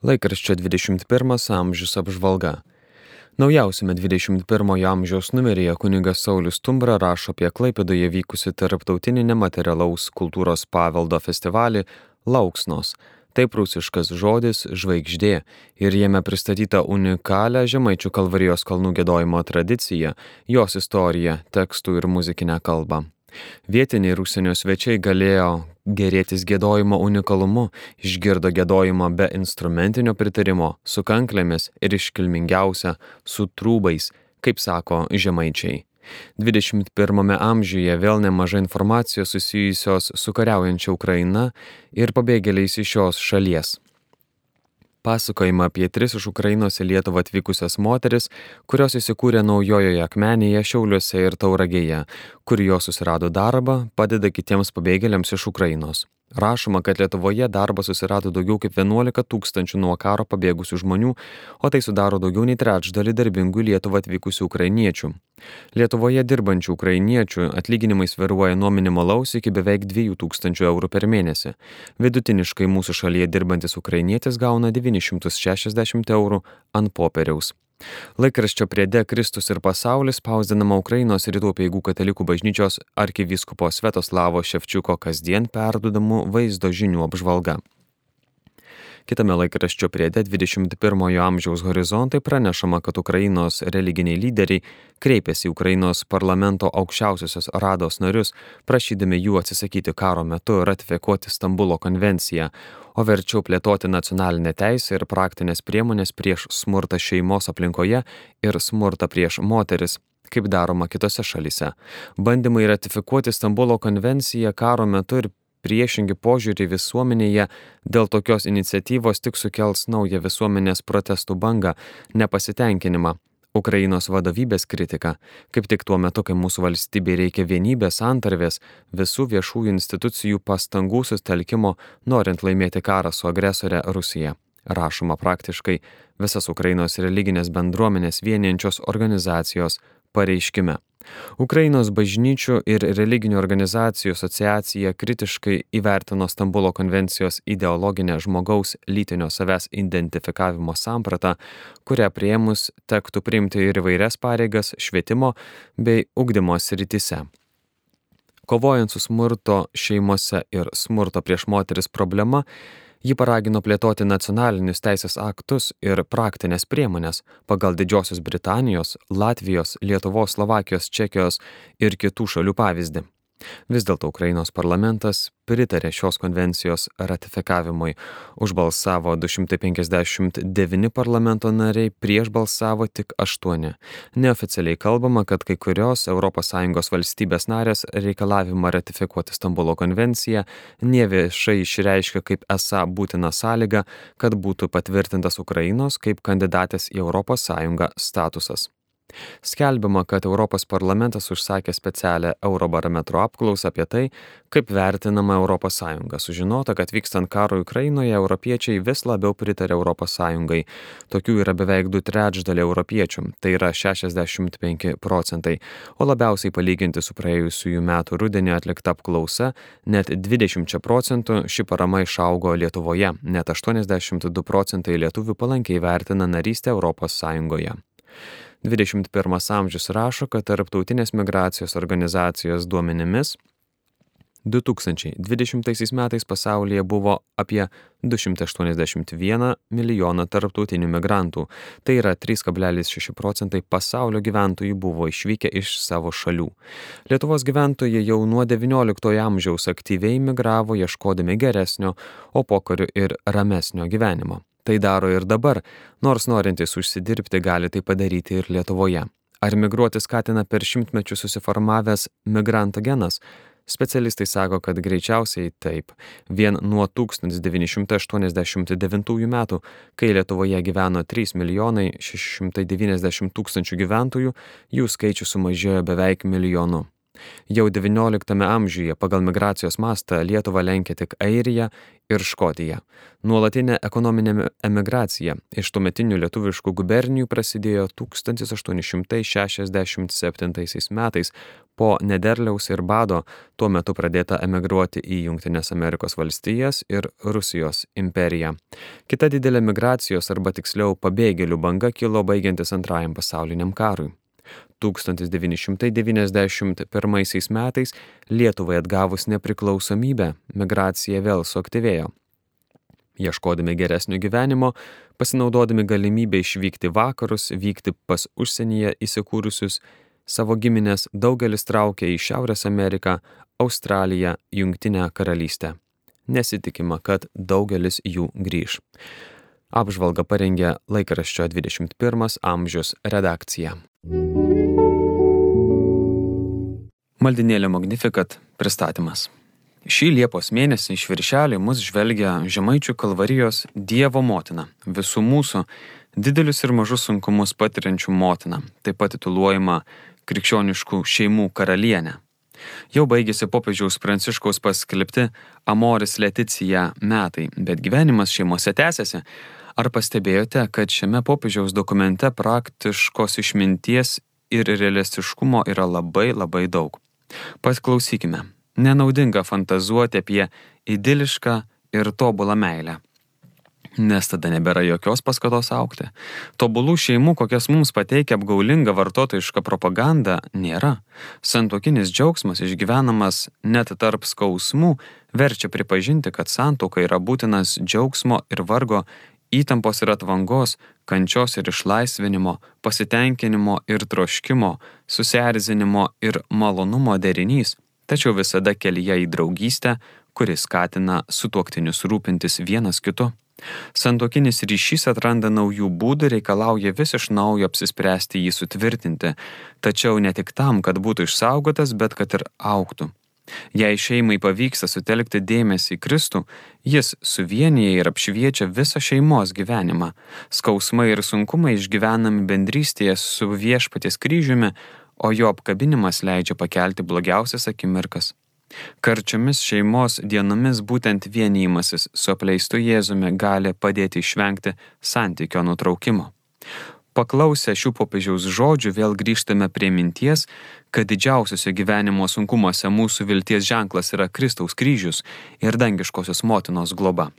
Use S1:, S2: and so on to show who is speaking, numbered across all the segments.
S1: Laikraščio 21 amžius apžvalga. Naujausiame 21 amžiaus numeryje kunigas Saulis Tumbra rašo apie Klaipėdoje vykusi tarptautinį nematerialaus kultūros paveldo festivalį Lauksnos. Tai prūsiškas žodis žvaigždė ir jame pristatyta unikalią Žemaičių kalvarijos kalnų gėdojimo tradiciją, jos istoriją, tekstų ir muzikinę kalbą. Vietiniai ir užsienio svečiai galėjo gerėtis gėdojimo unikalumu, išgirdo gėdojimą be instrumentinio pritarimo, su kanklėmis ir iškilmingiausia, su trūbais, kaip sako žemaičiai. 21 amžiuje vėl nemažai informacijos susijusios su kariaujančia Ukraina ir pabėgėliais iš šios šalies. Pasakojimą apie tris iš Ukrainos į Lietuvą atvykusias moteris, kurios įsikūrė naujojoje akmenėje, Šiauliuose ir Tauragėje, kur jos susirado darbą, padeda kitiems pabėgėliams iš Ukrainos. Rašoma, kad Lietuvoje darbą susirado daugiau kaip 11 tūkstančių nuo karo pabėgusių žmonių, o tai sudaro daugiau nei trečdalį darbingų Lietuvą atvykusių ukrainiečių. Lietuvoje dirbančių ukrainiečių atlyginimai sviruoja nuo minimalaus iki beveik 2000 eurų per mėnesį. Vidutiniškai mūsų šalyje dirbantis ukrainietis gauna 960 eurų ant popieriaus. Laikraščio priede Kristus ir pasaulis spausdinama Ukrainos rytų peigų katalikų bažnyčios arkivyskupo Svetoslavo Ševčiuko kasdien perdudamų vaizdo žinių apžvalga. Kitame laikraščio priede 21-ojo amžiaus horizontai pranešama, kad Ukrainos religiniai lyderiai kreipėsi į Ukrainos parlamento aukščiausiosios rados narius, prašydami jų atsisakyti karo metu ratifikuoti Stambulo konvenciją, o verčiau plėtoti nacionalinę teisę ir praktinės priemonės prieš smurtą šeimos aplinkoje ir smurtą prieš moteris kaip daroma kitose šalyse. Bandymai ratifikuoti Stambulo konvenciją karo metu ir priešingi požiūrį visuomenėje dėl tokios iniciatyvos tik sukels naują visuomenės protestų bangą, nepasitenkinimą. Ukrainos vadovybės kritika, kaip tik tuo metu, kai mūsų valstybei reikia vienybės, antarvės, visų viešųjų institucijų pastangų sustelkimo, norint laimėti karą su agresore Rusija. Rašoma praktiškai visas Ukrainos religinės bendruomenės vieniančios organizacijos pareiškime. Ukrainos bažnyčių ir religinių organizacijų asociacija kritiškai įvertino Stambulo konvencijos ideologinę žmogaus lytinio savęs identifikavimo sampratą, kurią prieimus tektų priimti ir įvairias pareigas švietimo bei ugdymo srityse. Kovojant su smurto šeimose ir smurto prieš moteris problema, Ji paragino plėtoti nacionalinius teisės aktus ir praktinės priemonės pagal Didžiosios Britanijos, Latvijos, Lietuvos, Slovakijos, Čekijos ir kitų šalių pavyzdį. Vis dėlto Ukrainos parlamentas pritarė šios konvencijos ratifikavimui. Užbalsavo 259 parlamento nariai, prieš balsavo tik 8. Neoficialiai kalbama, kad kai kurios ES valstybės narės reikalavimą ratifikuoti Stambulo konvenciją neviešai išreiškia kaip esą būtina sąlyga, kad būtų patvirtintas Ukrainos kaip kandidatės į ES statusas. Skelbiama, kad Europos parlamentas užsakė specialią Eurobarometro apklausą apie tai, kaip vertinama ES. Sužinota, kad vykstant karui Ukrainoje europiečiai vis labiau pritarė ES. Tokių yra beveik du trečdaliai europiečių, tai yra 65 procentai, o labiausiai palyginti su praėjusiųjų metų rudenį atlikta apklausa, net 20 procentų ši parama išaugo Lietuvoje, net 82 procentai lietuvių palankiai vertina narystę ES. 21 amžius rašo, kad tarptautinės migracijos organizacijos duomenimis 2020 metais pasaulyje buvo apie 281 milijoną tarptautinių migrantų, tai yra 3,6 procentai pasaulio gyventojų buvo išvykę iš savo šalių. Lietuvos gyventojai jau nuo XIX amžiaus aktyviai migravo ieškodami geresnio, o pokariu ir ramesnio gyvenimo. Tai daro ir dabar, nors norintys užsidirbti gali tai padaryti ir Lietuvoje. Ar migruoti skatina per šimtmečius susiformavęs migrantų genas? Specialistai sako, kad greičiausiai taip. Vien nuo 1989 metų, kai Lietuvoje gyveno 3 milijonai 690 tūkstančių gyventojų, jų skaičius sumažėjo beveik milijonu. Jau XIX amžiuje pagal migracijos mastą Lietuvą lenkė tik Airija ir Škotija. Nuolatinė ekonominė emigracija iš tuometinių lietuviškų gubernijų prasidėjo 1867 metais po nederliaus ir bado tuo metu pradėta emigruoti į Junktinės Amerikos valstijas ir Rusijos imperiją. Kita didelė migracijos arba tiksliau pabėgėlių banga kilo baigiantis antrajam pasauliniam karui. 1991 metais Lietuvai atgavus nepriklausomybę migracija vėl suaktyvėjo. Ieškodami geresnio gyvenimo, pasinaudodami galimybę išvykti vakarus, vykti pas užsienyje įsikūrusius savo giminės, daugelis traukė į Šiaurės Ameriką, Australiją, Jungtinę karalystę. Nesitikima, kad daugelis jų grįž. Apžvalga parengė laikraščio 21 amžius redakcija. Maldinėlė Magnificat pristatymas. Šį Liepos mėnesį iš viršelį mus žvelgia Žemaičių kalvarijos Dievo motina, visų mūsų didelius ir mažus sunkumus patiriančių motina, taip pat tituluojama krikščioniškų šeimų karalienė. Jau baigėsi popiežiaus pranciškaus paskelbti Amoris Leticija metai, bet gyvenimas šeimose tęsiasi. Ar pastebėjote, kad šiame popiežiaus dokumente praktiškos išminties ir realistiškumo yra labai labai daug. Pasklausykime. Nenaudinga fantazuoti apie idilišką ir tobulą meilę. Nes tada nebėra jokios paskatos aukti. Tobulų šeimų, kokias mums pateikia apgaulinga vartotojiška propaganda, nėra. Santokinis džiaugsmas išgyvenamas net tarp skausmų verčia pripažinti, kad santoka yra būtinas džiaugsmo ir vargo įtampos ir atvangos, kančios ir išlaisvinimo, pasitenkinimo ir troškimo, susierzinimo ir malonumo derinys, tačiau visada kelyje į draugystę, kuris skatina sutuoktinius rūpintis vienas kitu. Santokinis ryšys atranda naujų būdų, reikalauja vis iš naujo apsispręsti jį sutvirtinti, tačiau ne tik tam, kad būtų išsaugotas, bet kad ir auktų. Jei šeimai pavyksta sutelkti dėmesį į Kristų, jis suvienyje ir apšviečia visą šeimos gyvenimą. Skausmai ir sunkumai išgyvenami bendrystėje su viešpaties kryžiumi, o jo apkabinimas leidžia pakelti blogiausias akimirkas. Karčiomis šeimos dienomis būtent vienijimasis su apleistu Jėzumi gali padėti išvengti santykio nutraukimo. Paklausę šių popiežiaus žodžių vėl grįžtame prie minties, kad didžiausiuose gyvenimo sunkumuose mūsų vilties ženklas yra Kristaus kryžius ir dangiškosios motinos globa.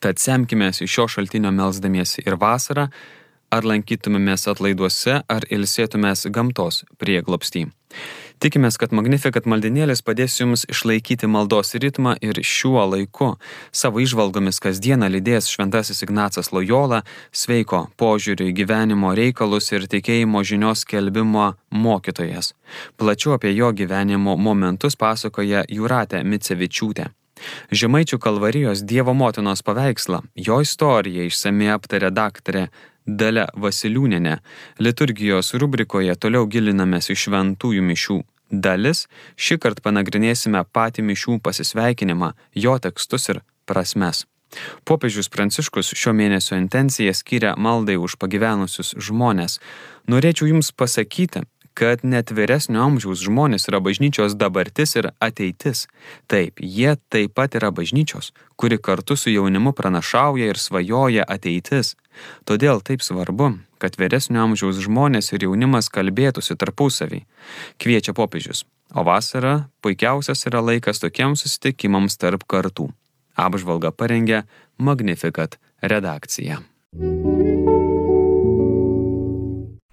S1: Tad semkime iš šio šaltinio melzdamiesi ir vasarą, ar lankytumėmės atlaiduose, ar ilsėtumės gamtos prieglopstį. Tikimės, kad Magnifikat maldinėlis padės jums išlaikyti maldos ritmą ir šiuo laiku savo išvalgomis kasdieną lydės Šventasis Ignacas Lojola, sveiko požiūrį į gyvenimo reikalus ir tikėjimo žinios kelbimo mokytojas. Plačiau apie jo gyvenimo momentus pasakoja Jūratė Micevičiūtė. Žemaičių kalvarijos Dievo motinos paveikslą, jo istoriją išsamei aptarė daktarė Dalia Vasiliūnenė. Liturgijos rubrikoje toliau gilinamės į šventųjų mišių dalis, šį kartą panagrinėsime patį mišių pasisveikinimą, jo tekstus ir prasmes. Popiežius Pranciškus šio mėnesio intenciją skiria maldai už pagyvenusius žmonės. Norėčiau Jums pasakyti, kad net vyresnio amžiaus žmonės yra bažnyčios dabartis ir ateitis. Taip, jie taip pat yra bažnyčios, kuri kartu su jaunimu pranašauja ir svajoja ateitis. Todėl taip svarbu, kad vyresnio amžiaus žmonės ir jaunimas kalbėtųsi tarpusavį, kviečia popiežius. O vasara puikiausias yra laikas tokiems susitikimams tarp kartų. Apžvalga parengė Magnificat redakcija. thank you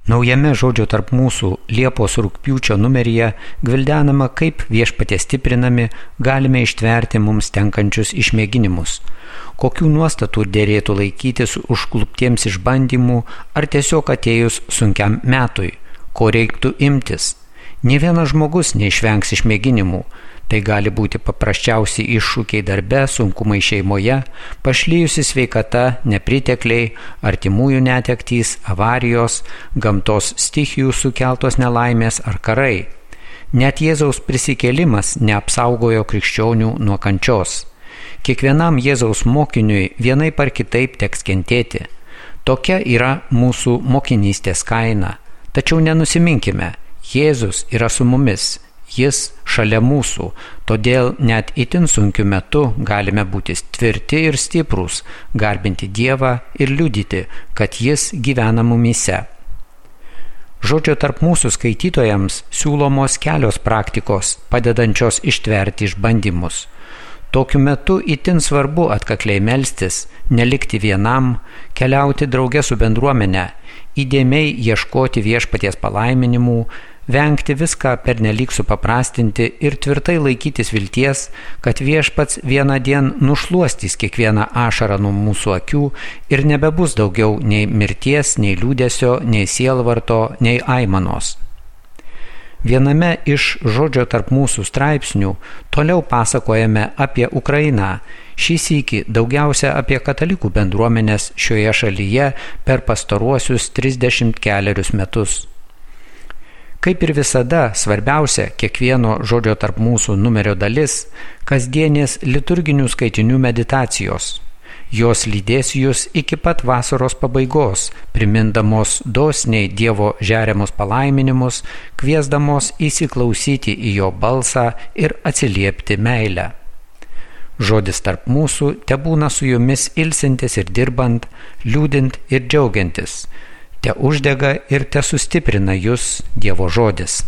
S2: Naujame žodžio tarp mūsų Liepos rūpiučio numeryje gvildenama, kaip viešpatie stiprinami galime ištverti mums tenkančius išmėginimus, kokių nuostatų dėrėtų laikytis užkluptiems išbandymų ar tiesiog atėjus sunkiam metui, ko reiktų imtis. Ne vienas žmogus neišvengs išmėginimų, Tai gali būti paprasčiausi iššūkiai darbe, sunkumai šeimoje, pašlyjusi sveikata, nepritekliai, artimųjų netektys, avarijos, gamtos stichijų sukeltos nelaimės ar karai. Net Jėzaus prisikėlimas neapsaugojo krikščionių nuo kančios. Kiekvienam Jėzaus mokiniui vienai par kitaip teks kentėti. Tokia yra mūsų mokinystės kaina. Tačiau nenusiminkime, Jėzus yra su mumis Jis šalia mūsų, todėl net itin sunkiu metu galime būti tvirti ir stiprūs, garbinti Dievą ir liudyti, kad Jis gyvena mumise. Žodžio tarp mūsų skaitytojams siūlomos kelios praktikos, padedančios ištverti išbandymus. Tokiu metu itin svarbu atkakliai melstis, nelikti vienam, keliauti draugė su bendruomenė, įdėmiai ieškoti viešpaties palaiminimų, vengti viską pernelyg supaprastinti ir tvirtai laikytis vilties, kad viešpats vieną dieną nušuostys kiekvieną ašarą nuo mūsų akių ir nebebus daugiau nei mirties, nei liūdėsio, nei sielvarto, nei aimanos. Viename iš žodžio tarp mūsų straipsnių toliau pasakojame apie Ukrainą, šį sįkį daugiausia apie katalikų bendruomenės šioje šalyje per pastaruosius 34 metus. Kaip ir visada, svarbiausia kiekvieno žodžio tarp mūsų numerio dalis - kasdienės liturginių skaitinių meditacijos. Jos lydės jūs iki pat vasaros pabaigos, primindamos dosniai Dievo žeriamus palaiminimus, kviesdamos įsiklausyti į jo balsą ir atsiliepti meilę. Žodis tarp mūsų te būna su jumis ilsintis ir dirbant, liūdint ir džiaugiantis te uždega ir te sustiprina jūs Dievo žodis.